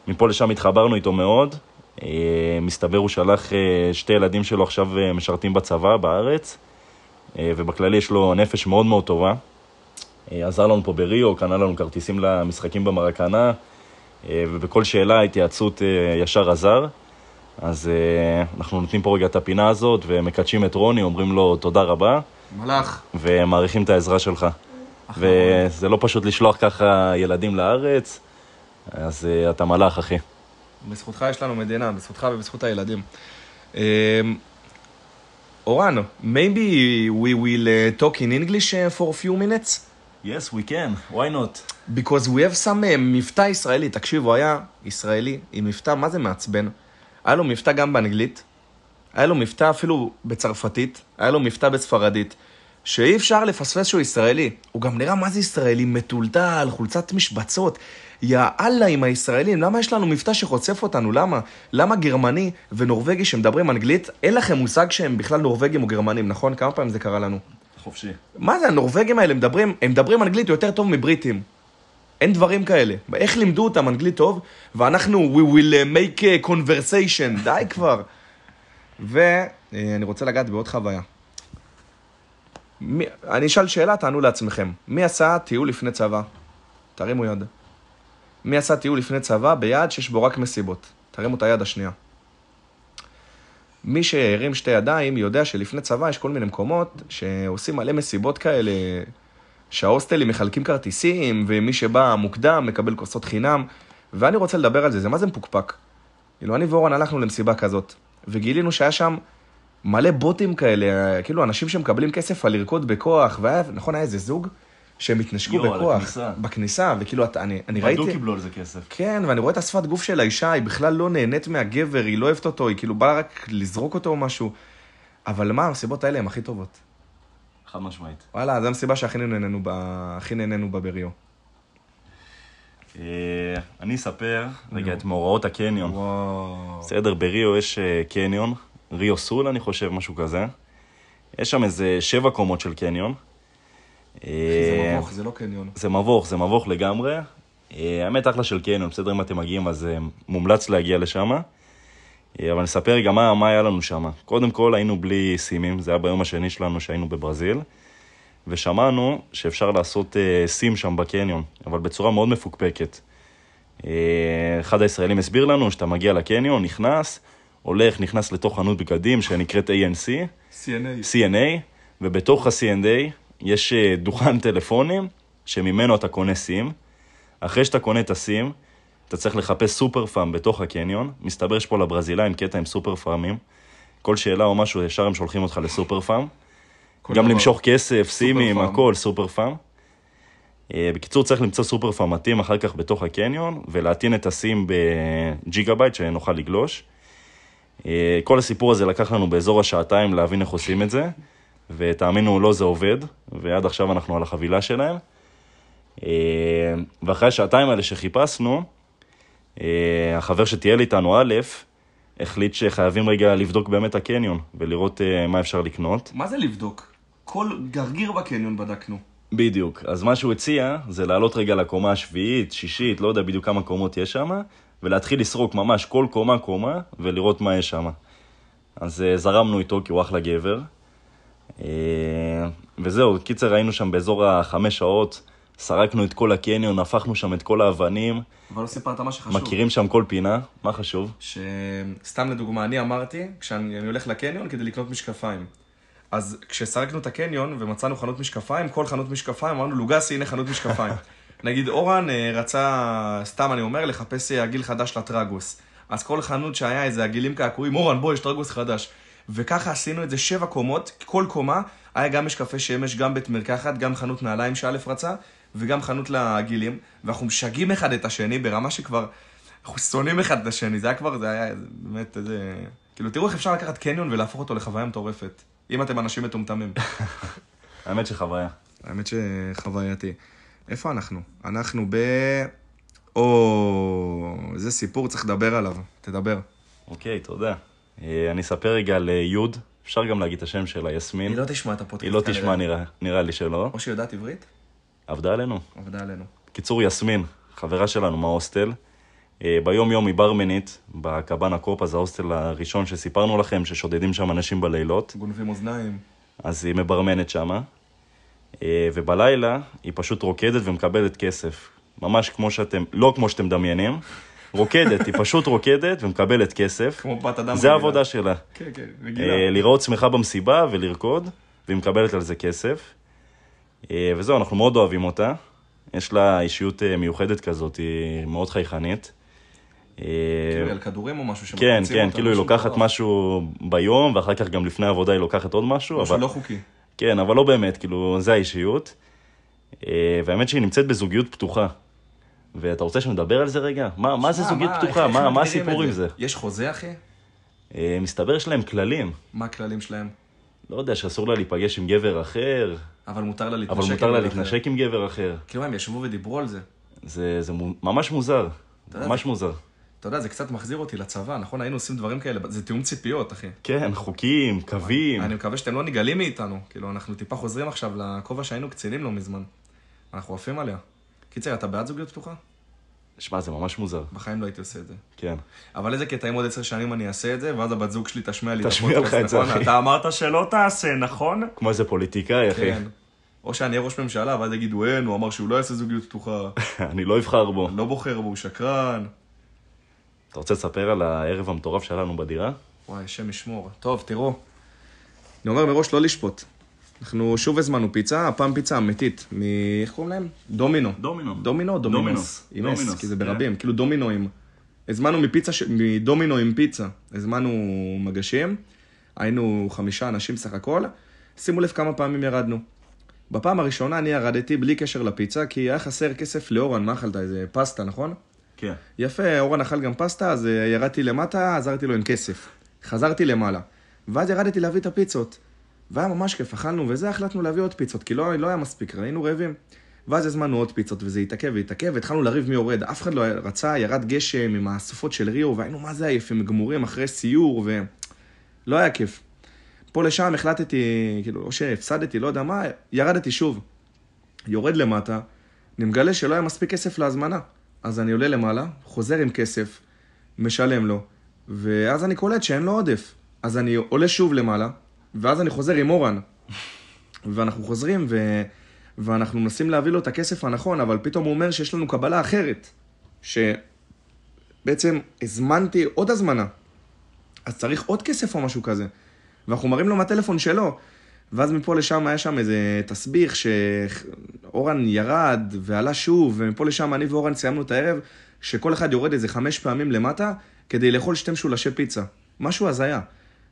מפה לשם התחברנו איתו מאוד. אה, מסתבר הוא שלח אה, שתי ילדים שלו עכשיו אה, משרתים בצבא בארץ, ובכללי יש לו נפש מאוד מאוד טובה. עזר לנו פה בריו, קנה לנו כרטיסים למשחקים במרקנה, ובכל שאלה, התייעצות ישר עזר. אז אנחנו נותנים פה רגע את הפינה הזאת, ומקדשים את רוני, אומרים לו תודה רבה, מלאך. ומעריכים את העזרה שלך. וזה לא פשוט לשלוח ככה ילדים לארץ, אז אה, אתה מלאך, אחי. בזכותך יש לנו מדינה, בזכותך ובזכות הילדים. אמ, אורן, maybe we will uh, talk in English uh, for a few minutes? Yes, we can, why not? Because we have some uh, מבטא ישראלי, תקשיבו, היה ישראלי עם מבטא, מה זה מעצבן? היה לו מבטא גם באנגלית, היה לו מבטא אפילו בצרפתית, היה לו מבטא בספרדית, שאי אפשר לפספס שהוא ישראלי. הוא גם נראה מה זה ישראלי, מטולטל, חולצת משבצות. יא אללה עם הישראלים, למה יש לנו מבטא שחושף אותנו? למה? למה גרמני ונורבגי שמדברים אנגלית, אין לכם מושג שהם בכלל נורבגים או גרמנים, נכון? כמה פעמים זה קרה לנו? חופשי. מה זה, הנורבגים האלה מדברים, הם מדברים אנגלית יותר טוב מבריטים. אין דברים כאלה. איך לימדו אותם אנגלית טוב, ואנחנו, we will make a conversation, די כבר. ואני רוצה לגעת בעוד חוויה. מי, אני אשאל שאלה, תענו לעצמכם. מי עשה טיול לפני צבא? תרימו יד. מי עשה טיול לפני צבא ביעד שיש בו רק מסיבות? תרימו את היד השנייה. מי שהרים שתי ידיים יודע שלפני צבא יש כל מיני מקומות שעושים מלא מסיבות כאלה, שההוסטלים מחלקים כרטיסים, ומי שבא מוקדם מקבל כוסות חינם, ואני רוצה לדבר על זה, זה מה זה מפוקפק? כאילו, אני ואורן הלכנו למסיבה כזאת, וגילינו שהיה שם מלא בוטים כאלה, כאילו אנשים שמקבלים כסף על לרקוד בכוח, והיה, נכון, היה איזה זוג שהם התנשקו יואו, על בכוח. הכניסה. בכניסה, וכאילו, אתה, אני, אני ראיתי... בדוק קיבלו על זה כסף. כן, ואני רואה את השפת גוף של האישה, היא בכלל לא נהנית מהגבר, היא לא אוהבת אותו, היא כאילו באה רק לזרוק אותו או משהו. אבל מה, המסיבות האלה הן הכי טובות. חד משמעית. וואלה, זו המסיבה שהכי נהנינו הכי נהנינו בה בריו. אה, אני אספר רגע את מאורעות הקניון. וואו. בסדר, בריו יש אה, קניון, ריו סול אני חושב, משהו כזה. יש שם איזה שבע קומות של קניון. זה אה, מבוך, זה לא קניון. זה מבוך, זה מבוך לגמרי. אה, האמת, אחלה של קניון, בסדר, אם אתם מגיעים אז אה, מומלץ להגיע לשם. אה, אבל נספר רגע מה, מה היה לנו שם. קודם כל היינו בלי סימים, זה היה ביום השני שלנו שהיינו בברזיל. ושמענו שאפשר לעשות אה, סים שם בקניון, אבל בצורה מאוד מפוקפקת. אה, אחד הישראלים הסביר לנו שאתה מגיע לקניון, נכנס, הולך, נכנס לתוך חנות בגדים שנקראת ANC, CNA. CNA, ובתוך ה-CNA יש אה, דוכן טלפונים שממנו אתה קונה סים. אחרי שאתה קונה את הסים, אתה צריך לחפש סופר פארם בתוך הקניון. מסתבר שפה לברזילאים קטע עם סופר פארמים. כל שאלה או משהו, ישר הם שולחים אותך לסופר פארם. כל דבר. למשוך כסף, סימים. הכל, סופר פארם. אה, בקיצור, צריך למצוא סופר פארם מתאים אחר כך בתוך הקניון, ולהטעין את הסים בג'יגה בייט שנוכל לגלוש. אה, כל הסיפור הזה לקח לנו באזור השעתיים להבין איך עושים את זה, ותאמינו או לא, זה עובד, ועד עכשיו אנחנו על החבילה שלהם. אה, ואחרי השעתיים האלה שחיפשנו, החבר שטייל איתנו, א', החליט שחייבים רגע לבדוק באמת הקניון, ולראות מה אפשר לקנות. מה זה לבדוק? כל גרגיר בקניון בדקנו. בדיוק. אז מה שהוא הציע זה לעלות רגע לקומה השביעית, שישית, לא יודע בדיוק כמה קומות יש שם, ולהתחיל לסרוק ממש כל קומה קומה, ולראות מה יש שם. אז אה, זרמנו איתו כי הוא אחלה גבר. אה, וזהו, קיצר היינו שם באזור החמש שעות, סרקנו את כל הקניון, הפכנו שם את כל האבנים, אבל לא סיפרת מה שחשוב. מכירים שם כל פינה, מה חשוב? שסתם לדוגמה, אני אמרתי, כשאני אני הולך לקניון כדי לקנות משקפיים. אז כשסרקנו את הקניון ומצאנו חנות משקפיים, כל חנות משקפיים אמרנו, לוגסי, הנה חנות משקפיים. נגיד אורן אה, רצה, סתם אני אומר, לחפש אה, עגיל חדש לטרגוס. אז כל חנות שהיה איזה עגילים קעקועים, אורן, בוא, יש טרגוס חדש. וככה עשינו את זה שבע קומות, כל קומה היה גם משקפי שמש, גם בית מרקחת, גם חנות נעליים שא' רצה, וגם חנות לעגילים, ואנחנו משגעים אחד את השני ברמה שכבר, אנחנו שונאים אחד את השני, זה היה כבר, זה היה באמת איזה... כאילו, תראו איך אפשר לקחת קניון ולהפוך אותו לחוויה מטורפת. אם אתם אנשים מטומטמים. האמת שחוויה. האמת שחווייתי. איפה אנחנו? אנחנו ב... או... זה סיפור, צריך לדבר עליו. תדבר. אוקיי, תודה. אה, אני אספר רגע על אה, יוד, אפשר גם להגיד את השם שלה, יסמין. היא לא תשמע את הפודקאסט. היא לא. תשמע, נראה, נראה לי שלא. או שהיא יודעת עברית? עבדה עלינו. עבדה עלינו. קיצור, יסמין, חברה שלנו מההוסטל. אה, ביום יום היא ברמנית בקבאנה קופה, זה ההוסטל הראשון שסיפרנו לכם, ששודדים שם אנשים בלילות. גונבים אוזניים. אז היא מברמנת שמה. אה, ובלילה היא פשוט רוקדת ומקבלת כסף. ממש כמו שאתם, לא כמו שאתם מדמיינים. רוקדת, היא פשוט רוקדת ומקבלת כסף. כמו בת אדם זה. העבודה שלה. כן, כן, אה, רגילה. לראות שמחה במסיבה ולרקוד, והיא מקבלת על זה כסף. אה, וזהו, אנחנו מאוד אוהבים אותה. יש לה אישיות אה, מיוחדת כזאת, היא מאוד חייכנית. אה, כאילו, על כדורים או משהו כן, שמקפיצים כן, אותה, כאילו היא לוקחת. משהו ביום, ואחר כך גם לפני העבודה היא לוקחת עוד משהו, משהו אבל... לא חוקי. כן, אבל לא באמת, כאילו, זה האישיות. אה, והאמת שהיא נמצאת בזוגיות פתוחה. ואתה רוצה שנדבר על זה רגע? מה, מה זה זוגיות פתוחה? מה, הסיפור עם זה? יש חוזה, אחי? אה, מסתבר יש להם כללים. מה הכללים שלהם? לא יודע, שאסור לה להיפגש עם גבר אחר, אבל מותר לה להתנשק אבל מותר לה. להתנשק עם גבר אחר. כאילו, הם ישבו ודיברו על זה. זה, ממש מוזר. ממש מוזר. אתה יודע, זה קצת מחזיר אותי לצבא, נכון? היינו עושים דברים כאלה, זה תיאום ציפיות, אחי. כן, חוקים, קווים. אני מקווה שאתם לא נגעלים מאיתנו. כאילו, אנחנו טיפה חוזרים עכשיו לכובע שהיינו קצינים לא מזמן. אנחנו עפים עליה. קיצר, אתה בעד זוגיות פתוחה? שמע, זה ממש מוזר. בחיים לא הייתי עושה את זה. כן. אבל איזה קטע אם עוד עשר שנים אני אעשה את זה, ואז הבת זוג שלי תשמיע לי את תשמיע לך את זה, נכון? אחי. אתה אמרת שלא תעשה, נכון? כמו איזה פוליטיקאי, אחי. כן. או שאני אהיה ראש ממשלה, ואז יגידו, אין, הוא אמר שהוא לא יעשה זוגיות פתוחה. אני לא אבחר בו. לא בוחר בו, הוא שקרן. אתה רוצה לספר על הערב המטורף שהיה לנו בדירה? וואי, השם ישמור. טוב, תראו. אני אומר מראש לא לשפוט. אנחנו שוב הזמנו פיצה, הפעם פיצה אמיתית. מ... איך קוראים להם? דומינו. דומינו. דומינו? דומינוס. דומינוס. כי זה כן. ברבים. כאילו דומינואים. הזמנו מפיצה, ש... מדומינו עם פיצה. הזמנו מגשים. היינו חמישה אנשים סך הכל. שימו לב כמה פעמים ירדנו. בפעם הראשונה אני ירדתי בלי קשר לפיצה, כי היה חסר כסף לאורן, מה אכלת? איזה פסטה, נכון? כן. יפה, אורן אכל גם פסטה, אז אה, ירדתי למטה, עזרתי לו עם כסף. חזרתי למעלה. ואז ירדתי להביא את הפיצות. והיה ממש כיף, אכלנו וזה, החלטנו להביא עוד פיצות, כי לא, לא היה מספיק, היינו רעבים. ואז הזמנו עוד פיצות, וזה התעכב והתעכב, והתחלנו לריב מי יורד. אף אחד לא רצה, ירד גשם עם הסופות של ריו, והיינו מה זה עייפים, גמורים אחרי סיור, ו... לא היה כיף. פה לשם החלטתי, כאילו, או שהפסדתי, לא יודע מה, ירדתי שוב. יורד למטה, אני מגלה שלא היה מספיק כסף להזמנה. אז אני עולה למעלה, חוזר עם כסף, משלם לו, ואז אני קולט שאין לו עודף. אז אני עולה שוב למעלה, ואז אני חוזר עם אורן. ואנחנו חוזרים, ו... ואנחנו מנסים להביא לו את הכסף הנכון, אבל פתאום הוא אומר שיש לנו קבלה אחרת. שבעצם הזמנתי עוד הזמנה. אז צריך עוד כסף או משהו כזה. ואנחנו מראים לו מהטלפון שלו. ואז מפה לשם היה שם איזה תסביך שאורן ירד ועלה שוב, ומפה לשם אני ואורן סיימנו את הערב, שכל אחד יורד איזה חמש פעמים למטה כדי לאכול שתי משולשי פיצה. משהו הזיה.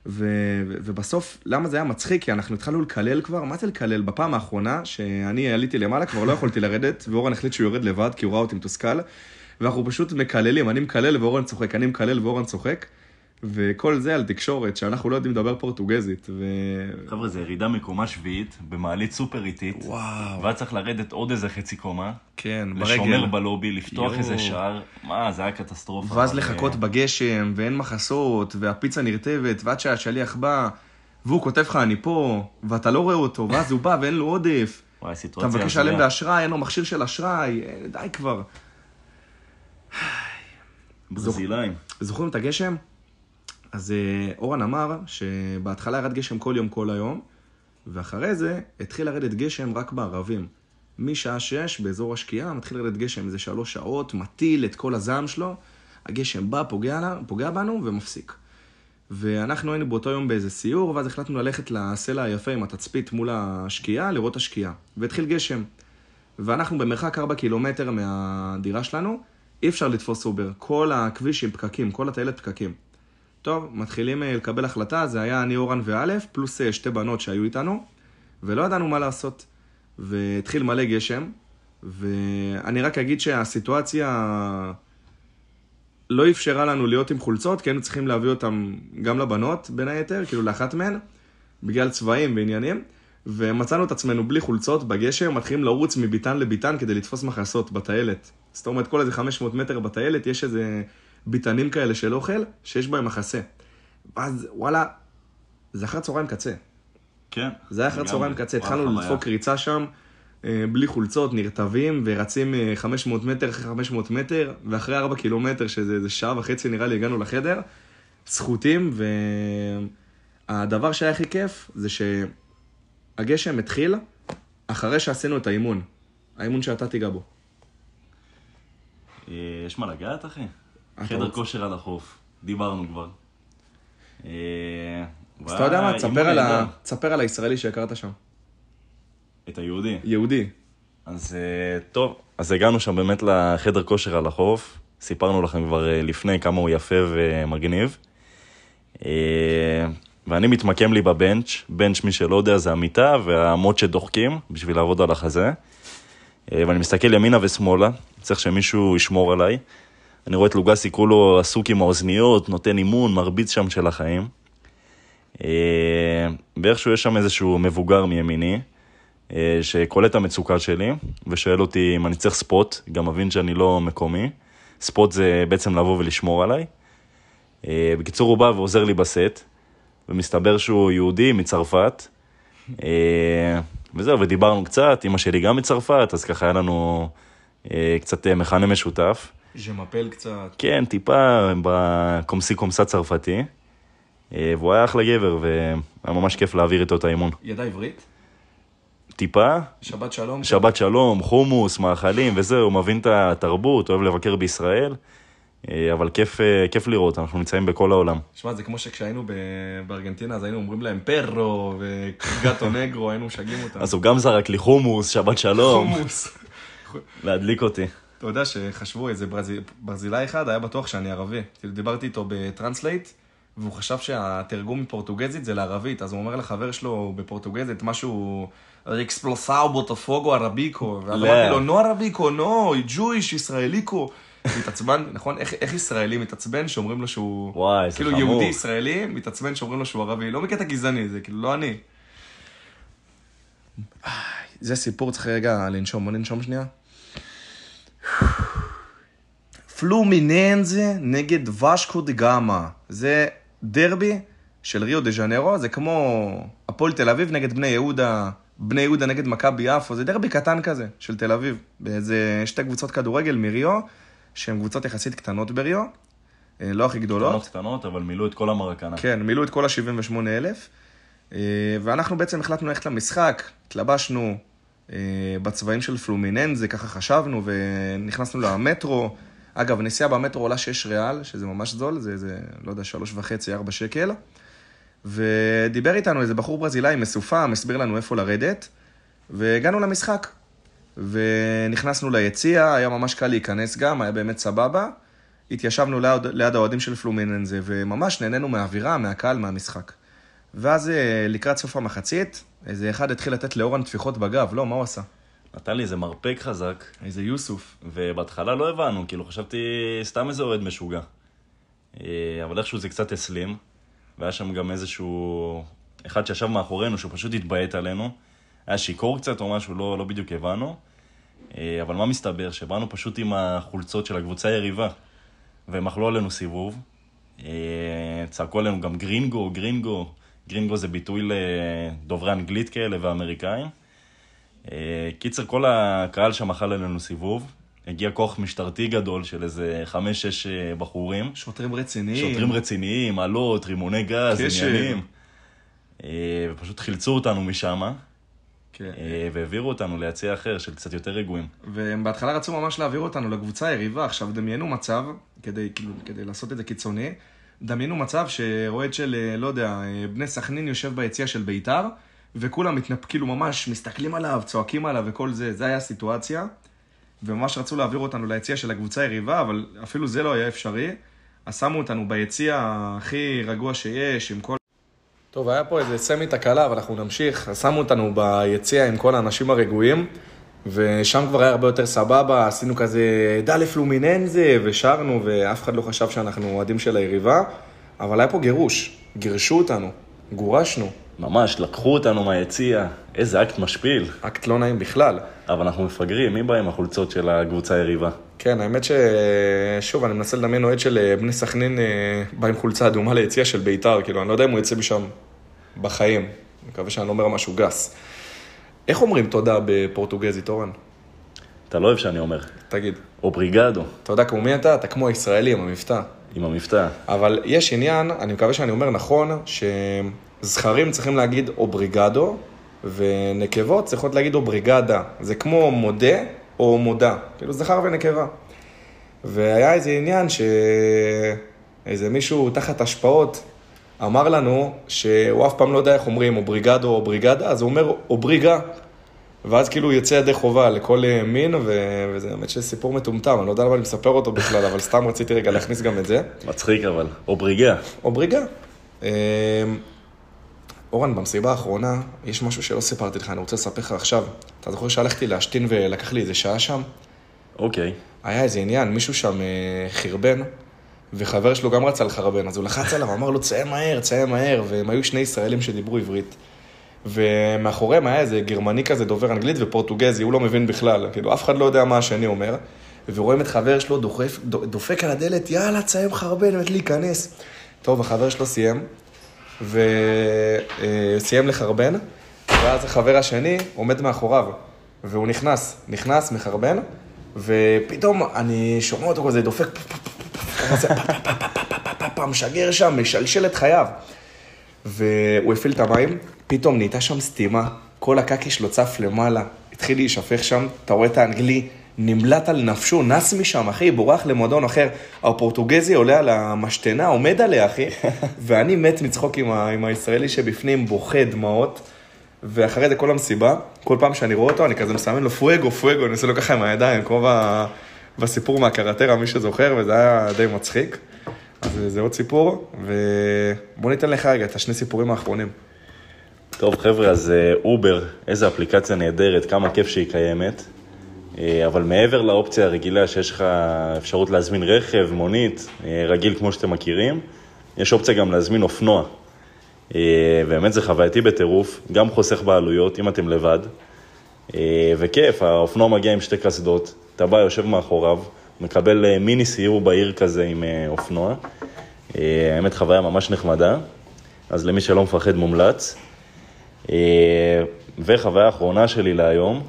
ו... ובסוף, למה זה היה מצחיק? כי אנחנו התחלנו לקלל כבר, מה זה לקלל? בפעם האחרונה, שאני עליתי למעלה, כבר לא יכולתי לרדת, ואורן החליט שהוא יורד לבד, כי הוא ראה אותי מתוסכל, ואנחנו פשוט מקללים, אני מקלל ואורן צוחק, אני מקלל ואורן צוחק, וכל זה על תקשורת, שאנחנו לא יודעים לדבר פורטוגזית, ו... חבר'ה, זה ירידה מקומה שביעית, במעלית סופר איטית. וואו. והיה צריך לרדת עוד איזה חצי קומה. כן, לשומר ברגל. בלובי, לפתוח יואו. איזה שער. מה, זה היה קטסטרופה. ואז אבל, לחכות אה, בגשם, ואין מחסות, והפיצה נרטבת, ועד שהשליח בא, והוא כותב לך, אני פה, ואתה לא רואה אותו, ואז הוא בא ואין לו עודף. וואי, אתה סיטואציה מבקש הזויה. לשלם באשראי, אין לו מכשיר של אשראי, אה, די כבר. ברזילאים. זוכרים את הגשם? אז אה, אורן אמר שבהתחלה ירד גשם כל יום כל היום, ואחרי זה התחיל לרדת גשם רק בערבים. משעה שש, באזור השקיעה, מתחיל לרדת גשם איזה שלוש שעות, מטיל את כל הזעם שלו, הגשם בא, פוגע, פוגע בנו ומפסיק. ואנחנו היינו באותו יום באיזה סיור, ואז החלטנו ללכת לסלע היפה עם התצפית מול השקיעה, לראות השקיעה. והתחיל גשם. ואנחנו במרחק 4 קילומטר מהדירה שלנו, אי אפשר לתפוס אובר. כל הכביש עם פקקים, כל הטיילת פקקים. טוב, מתחילים אה, לקבל החלטה, זה היה אני, אורן ואלף, פלוס אה, שתי בנות שהיו איתנו, ולא ידענו מה לעשות. והתחיל מלא גשם, ואני רק אגיד שהסיטואציה לא אפשרה לנו להיות עם חולצות, כי היינו צריכים להביא אותם גם לבנות, בין היתר, כאילו לאחת מהן, בגלל צבעים ועניינים, ומצאנו את עצמנו בלי חולצות בגשם, מתחילים לרוץ מביתן לביתן כדי לתפוס מחסות בטיילת. זאת אומרת, כל איזה 500 מטר בטיילת יש איזה ביתנים כאלה של אוכל, שיש בהם מחסה. ואז, וואלה, זה אחר צהריים קצה. כן. זה היה אחר. צהריים קצה, התחלנו. לדפוק ריצה שם, אה, בלי חולצות, נרטבים, ורצים אה, 500 מטר אחרי 500 מטר, ואחרי 4 קילומטר, שזה שעה וחצי נראה לי, הגענו לחדר, סחוטים, והדבר שהיה הכי כיף, זה שהגשם התחיל אחרי שעשינו את האימון. האימון שאתה תיגע בו. אה, יש מה לגעת, אחי? חדר? כושר על החוף. דיברנו כבר. אה, אז אתה יודע מה? תספר על, הישראלי שהכרת שם. את היהודי. יהודי. אז אה, טוב, אז הגענו שם באמת לחדר כושר על החוף. סיפרנו לכם כבר אה, לפני כמה הוא יפה ומגניב. ואני מתמקם לי בבנץ', בנץ' מי שלא יודע זה המיטה והמוט שדוחקים בשביל לעבוד על החזה. ואני מסתכל ימינה ושמאלה, צריך שמישהו ישמור עליי. אני רואה את לוגסי כולו עסוק עם האוזניות, נותן אימון, מרביץ שם של החיים. אה, ואיכשהו יש שם איזשהו מבוגר מימיני, אה, שקולט את המצוקה שלי, ושואל אותי אם אני צריך ספוט, גם מבין שאני לא מקומי. ספוט זה בעצם לבוא ולשמור עליי. אה, בקיצור, הוא בא ועוזר לי בסט, ומסתבר שהוא יהודי מצרפת. וזהו, ודיברנו קצת, אמא שלי גם מצרפת, אז ככה היה לנו קצת מכנה משותף. ז'מפל קצת. כן, טיפה בקומסי קומסה צרפתי. אה, והוא היה אחלה גבר, והיה ממש כיף להעביר איתו את האימון. ידע עברית? טיפה, שבת שלום. שבת שלום, חומוס, מאכלים וזהו, מבין את התרבות, אוהב לבקר בישראל, אה, אבל כיף, אה, כיף לראות, אנחנו נמצאים בכל העולם. שמע, זה כמו שכשהיינו בארגנטינה, אז היינו אומרים להם perro ו gato negro, היינו משגעים אותם. אז הוא גם זרק לי חומוס, שבת שלום, חומוס. להדליק אותי. אתה יודע שחשבו איזה ברזיל, ברזילאי אחד, היה בטוח שאני ערבי. כאילו, דיברתי איתו ב translate, והוא חשב שהתרגום מפורטוגזית זה לערבית, אז הוא אומר לחבר שלו בפורטוגזית משהו, explosão Botafogo ערביקו, ואז לא. אמרתי לו, נו ערביקו, נו, ג'ויש, ישראליקו. מתעצבן, נכון? איך, איך ישראלי מתעצבן שאומרים לו שהוא... וואי, זה כאילו חמור. יהודי ישראלי מתעצבן שאומרים לו שהוא ערבי, לא מקטע גזעני, זה כאילו לא אני. זה סיפור, צריך רגע לנשום, בוא ננשום שנייה. פלומיננזה נגד ושקו דה גאמה. זה דרבי של ריו דה ז'נרו, זה כמו הפועל תל אביב נגד בני יהודה, בני יהודה נגד מכבי יפו, זה דרבי קטן כזה של תל אביב. באיזה שתי קבוצות כדורגל מריו, שהן קבוצות יחסית קטנות בריו, אה, לא הכי גדולות. קטנות קטנות, אבל מילאו את כל המרקנה. כן, מילאו את כל ה-78 אלף, ואנחנו בעצם החלטנו ללכת למשחק, התלבשנו אה, בצבעים של פלומיננזה, ככה חשבנו, ונכנסנו למטרו. אגב, נסיעה במטרו עולה 6 ריאל, שזה ממש זול, זה איזה, לא יודע, 3.5-4 שקל. ודיבר איתנו איזה בחור ברזילאי מסופם, הסביר לנו איפה לרדת, והגענו למשחק. ונכנסנו ליציע, היה ממש קל להיכנס גם, היה באמת סבבה. התיישבנו ליד, ליד האוהדים של פלומיננזה, וממש נהנינו מהאווירה, מהקהל, מהמשחק. ואז אה, לקראת סוף המחצית, איזה אחד התחיל לתת לאורן טפיחות בגב, לא, מה הוא עשה? נתן לי איזה מרפק חזק, איזה יוסוף. ובהתחלה לא הבנו, כאילו חשבתי סתם איזה אוהד משוגע. אה, אבל איכשהו זה קצת הסלים, והיה שם גם איזשהו... אחד שישב מאחורינו, שהוא פשוט התביית עלינו. היה שיכור קצת או משהו, לא, לא בדיוק הבנו. אה, אבל מה מסתבר? שבאנו פשוט עם החולצות של הקבוצה היריבה, והם אכלו עלינו סיבוב. אה, צעקו עלינו גם גרינגו, גרינגו. גרינגו זה ביטוי לדוברי אנגלית כאלה ואמריקאים. אה, קיצר, כל הקהל שם אכל עלינו סיבוב. הגיע כוח משטרתי גדול של איזה חמש-שש אה, בחורים. שוטרים רציניים. שוטרים רציניים, אלות, רימוני גז, קשר. עניינים. אה, ופשוט חילצו אותנו משם, כן. והעבירו אותנו ליציע אחר של קצת יותר רגועים. והם בהתחלה רצו ממש להעביר אותנו לקבוצה היריבה. עכשיו, דמיינו מצב, כדי, כאילו, כדי לעשות את זה קיצוני, דמיינו מצב שאוהד של, לא יודע, בני סכנין יושב ביציע של ביתר, וכולם מתנפ... כאילו ממש מסתכלים עליו, צועקים עליו וכל זה, זה היה הסיטואציה. וממש רצו להעביר אותנו ליציע של הקבוצה היריבה, אבל אפילו זה לא היה אפשרי. אז שמו אותנו ביציע הכי רגוע שיש, עם כל... טוב, היה פה איזה סמי תקלה, אבל אנחנו נמשיך. אז שמו אותנו ביציע עם כל האנשים הרגועים, ושם כבר היה הרבה יותר סבבה, עשינו כזה dale פלומיננזה, ושרנו, ואף אחד לא חשב שאנחנו אוהדים של היריבה, אבל היה פה גירוש, גירשו אותנו, גורשנו, ממש, לקחו אותנו מהיציע, איזה אקט משפיל. אקט לא נעים בכלל. אבל אנחנו מפגרים, מי בא עם החולצות של הקבוצה היריבה? כן, האמת ש... שוב, אני מנסה לדמיין אוהד של אה, בני סכנין אה, בא עם חולצה אדומה ליציע של בית"ר, כאילו, אני לא יודע אם הוא יצא משם בחיים. אני מקווה שאני לא אומר משהו גס. איך אומרים תודה בפורטוגזית, אורן? אתה לא אוהב שאני אומר. תגיד. obrigado, אתה יודע כמו מי אתה? אתה כמו הישראלי עם המבטא. עם המבטא. אבל יש עניין, אני מקווה שאני אומר נכון, שזכרים צריכים להגיד obrigado, ונקבות צריכות להגיד obrigada. זה כמו מודה או מודה, כאילו זכר ונקבה. והיה איזה עניין שאיזה מישהו תחת השפעות אמר לנו שהוא אף פעם לא יודע איך אומרים obrigado או obrigada, אז הוא אומר obriga. ואז כאילו יוצא ידי חובה לכל אה, מין, ו... וזה באמת שסיפור מטומטם, אני לא יודע למה אני מספר אותו בכלל, אבל סתם רציתי רגע להכניס גם את זה. מצחיק אבל. obriga. obriga. אורן, במסיבה האחרונה, יש משהו שלא סיפרתי לך, אני רוצה לספר לך עכשיו. אתה זוכר שהלכתי להשתין ולקח לי איזה שעה שם? אוקיי. היה איזה עניין, מישהו שם אה, חרבן, וחבר שלו גם רצה לחרבן, אז הוא לחץ עליו, אמר לו, צא מהר, צא מהר, והם היו שני ישראלים שדיברו עברית. ומאחוריהם היה איזה גרמני כזה דובר אנגלית ופורטוגזי, הוא לא מבין בכלל, כאילו אף אחד לא יודע מה השני אומר, ורואים את חבר שלו דוחף, דופק על הדלת, יאללה, תסיים חרבן, באמת להיכנס. טוב, החבר שלו סיים, וסיים לחרבן, ואז החבר השני עומד מאחוריו, והוא נכנס, נכנס, מחרבן, ופתאום אני שומע אותו כזה דופק, משגר שם, משלשל את חייו. והוא הפעיל את המים, פתאום נהייתה שם סתימה, כל הקקי שלו צף למעלה, התחיל להישפך שם, אתה רואה את האנגלי נמלט על נפשו, נס משם, אחי, בורח למועדון אחר. הפורטוגזי עולה על המשתנה, עומד עליה, אחי, ואני מת מצחוק עם, ה- עם הישראלי שבפנים, בוכה דמעות. ואחרי זה כל המסיבה, כל פעם שאני רואה אותו, אני כזה מסמן לו פואגו, פואגו, אני עושה לו ככה עם הידיים, כמו ב- בסיפור מהקרטרה, מי שזוכר, וזה היה די מצחיק. אז זה עוד סיפור, ובוא ניתן לך רגע את השני סיפורים האחרונים. טוב חבר'ה, אז אה, אובר, איזה אפליקציה נהדרת, כמה כיף שהיא קיימת. אה, אבל מעבר לאופציה הרגילה שיש לך אפשרות להזמין רכב, מונית, אה, רגיל כמו שאתם מכירים, יש אופציה גם להזמין אופנוע. אה, באמת זה חווייתי בטירוף, גם חוסך בעלויות אם אתם לבד. וכיף, האופנוע מגיע עם שתי קסדות, אתה בא, יושב מאחוריו, מקבל מיני סיור בעיר כזה עם אופנוע. האמת חוויה ממש נחמדה, אז למי שלא מפחד מומלץ. וחוויה האחרונה שלי להיום,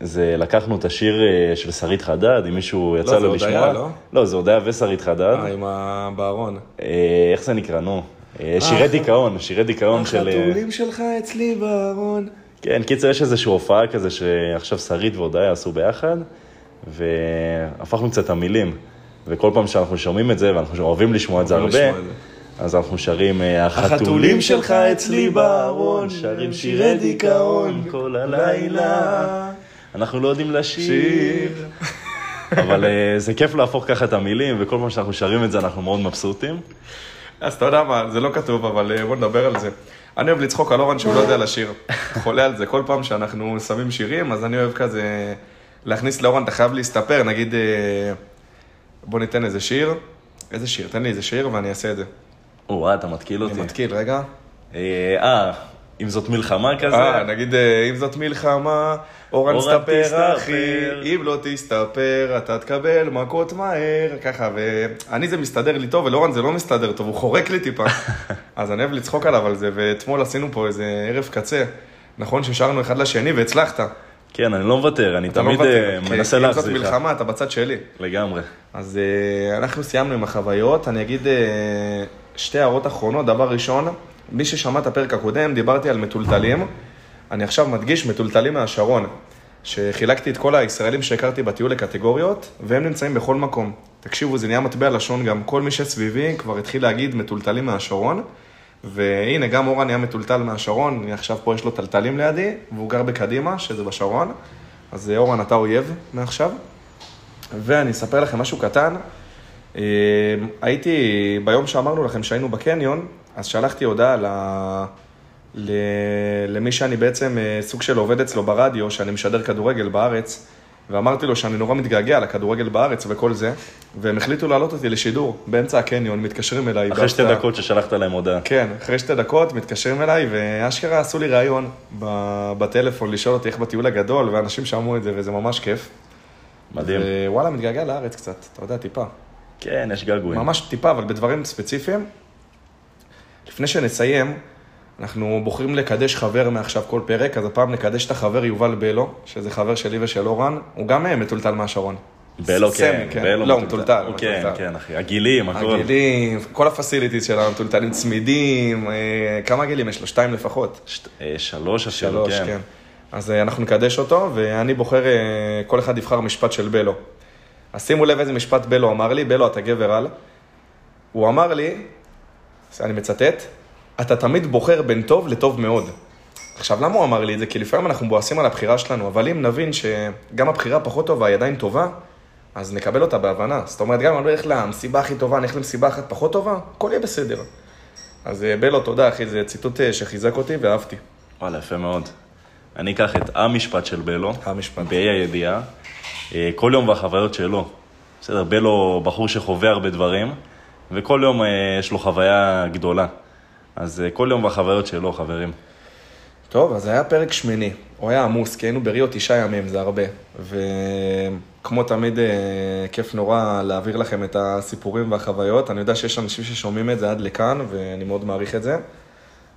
זה לקחנו את השיר אה, של שרית חדד, אם מישהו יצא זה לו הודיה, לשמוע. לא? לא, זה הודיה ושרית חדד. אה, עם ה... בארון. אה, איך זה נקרא, נו? אה, שירי דיכאון, שירי דיכאון של... החתולים שלך אצלי בארון. כן, קיצר, יש איזושהי הופעה כזה שעכשיו שרית והודיה עשו ביחד, והפכנו קצת את המילים. וכל פעם שאנחנו שומעים את זה, ואנחנו אוהבים לשמוע את זה הרבה, זה. אז אנחנו שרים, החתולים שלך אצלי בארון, שרים שירי דיכאון כל הלילה. אנחנו לא יודעים לשיר. שיר. אבל אה, זה כיף להפוך ככה את המילים, וכל פעם שאנחנו שרים את זה אנחנו מאוד מבסוטים. אז אתה יודע מה, זה לא כתוב, אבל אה, בוא נדבר על זה. אני אוהב לצחוק על אורן שהוא לא יודע לשיר. חולה על זה. כל פעם שאנחנו שמים שירים, אז אני אוהב כזה להכניס לאורן, אתה חייב להסתפר, נגיד, אה, בוא ניתן איזה שיר. איזה שיר? תן לי איזה שיר ואני אעשה את זה. או-אה, אתה מתקיל אותי. אני מתקיל, רגע. אה, אם זאת מלחמה כזה? אה, נגיד, אם זאת מלחמה, אורן תסתפר. אחי, אם לא תסתפר, אתה תקבל מכות מהר, ככה, ואני זה מסתדר לי טוב, ולאורן זה לא מסתדר טוב, הוא חורק לי טיפה. אז אני אוהב לצחוק עליו על זה, ואתמול עשינו פה איזה ערב קצה. נכון ששרנו אחד לשני והצלחת. כן, אני לא מוותר, אני אתה לא תמיד מוותר, אה, כי מנסה אם זאת להחזיר לך. מלחמה, אתה בצד שלי. לגמרי. אז אה, אנחנו סיימנו עם החוויות, אני אגיד אה, שתי הערות אחרונות. דבר ראשון, מי ששמע את הפרק הקודם, דיברתי על מטולטלים. אני עכשיו מדגיש מטולטלים מהשרון, שחילקתי את כל הישראלים שהכרתי בטיול לקטגוריות, והם נמצאים בכל מקום. תקשיבו, זה נהיה מטבע לשון גם, כל מי שסביבי כבר התחיל להגיד מטולטלים מהשרון. והנה, גם אורה נהיה מטולטל מהשרון, עכשיו פה יש לו טלטלים לידי, והוא גר בקדימה, שזה בשרון. אז אה, אורן, אתה אויב מעכשיו. ואני אספר לכם משהו קטן. אה, הייתי, ביום שאמרנו לכם שהיינו בקניון, אז שלחתי הודעה ל... למי שאני בעצם אה, סוג של עובד אצלו ברדיו, שאני משדר כדורגל בארץ, ואמרתי לו שאני נורא מתגעגע לכדורגל בארץ וכל זה, והם החליטו להעלות אותי לשידור באמצע הקניון, מתקשרים אליי. אחרי שתי. דקות ששלחת להם הודעה. כן, אחרי שתי דקות מתקשרים אליי, ואשכרה עשו לי ראיון בטלפון לשאול אותי איך בטיול הגדול, ואנשים שמעו את זה, וזה ממש כיף. מדהים. ווואלה, מתגעגע לארץ קצת, אתה יודע, טיפה. כן, יש געגועים. ממש טיפה, אבל בדברים ספציפיים. לפני שנסיים, אנחנו בוחרים לקדש חבר מעכשיו כל פרק, אז הפעם נקדש את החבר יובל בלו, שזה חבר שלי ושל אורן, הוא גם אה, מטולטל מהשרון. בלו סמי, כן, בלו לא, הוא מטולטל. הוא כן, מטולטל. כן, אחי. הגילים, הכל. הגילים, כל הפסיליטיז שלנו, מטולטלים צמידים, אה, כמה גילים יש לו? שתיים לפחות. אה, שלוש אפילו, שלוש, כן. כן. אז אנחנו נקדש אותו, ואני בוחר, כל אחד יבחר משפט של בלו. אז שימו לב איזה משפט בלו אמר לי, בלו אתה גבר על. הוא אמר לי, אני מצטט, אתה תמיד בוחר בין טוב לטוב מאוד. עכשיו, למה הוא אמר לי את זה? כי לפעמים אנחנו מבואסים על הבחירה שלנו, אבל אם נבין שגם הבחירה פחות טובה היא עדיין טובה, אז נקבל אותה בהבנה. זאת אומרת, גם אם אני אלך למסיבה הכי טובה, אני אלך למסיבה אחת פחות טובה, הכל יהיה בסדר. אז אה, בלו, תודה, אחי, זה ציטוט אה, שחיזק אותי ואהבתי. וואלה, יפה מאוד. אני אקח את המשפט של בלו. המשפט. באי הידיעה. אה, כל יום והחוויות שלו. בסדר, בלו בחור שחווה הרבה דברים, וכל יום יש לו חוויה גדולה. אז אה, כל יום והחוויות שלו, חברים. טוב, אז היה פרק שמיני. הוא היה עמוס, כי היינו בריו תשעה ימים, זה הרבה. וכמו תמיד, אה, כיף נורא להעביר לכם את הסיפורים והחוויות. אני יודע שיש אנשים ששומעים את זה עד לכאן, ואני מאוד מעריך את זה.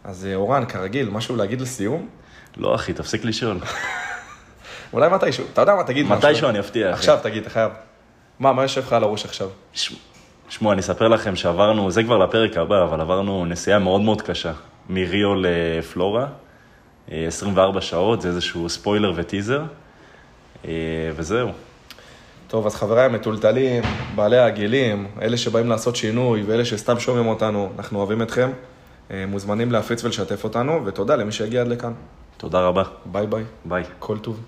אז אה, אורן, כרגיל, משהו להגיד לסיום? לא, אחי, תפסיק לשאול. אולי מתישהו, אתה יודע מה, תגיד משהו. מתישהו אני אפתיע, אחי. עכשיו תגיד, אתה חייב. מה, מה יושב לך על הראש עכשיו? ש- שמעו, אני אספר לכם שעברנו, זה כבר לפרק הבא, אבל עברנו נסיעה מאוד מאוד קשה, מריו לפלורה, אה, 24 שעות, זה איזשהו ספוילר וטיזר, אה, וזהו. טוב, אז חבריי המטולטלים, בעלי הגילים, אלה שבאים לעשות שינוי ואלה שסתם שומעים אותנו, אנחנו אוהבים אתכם. אה, מוזמנים להפיץ ולשתף אותנו, ותודה למי שהגיע עד לכאן. תודה רבה, ביי ביי, ביי. כל טוב.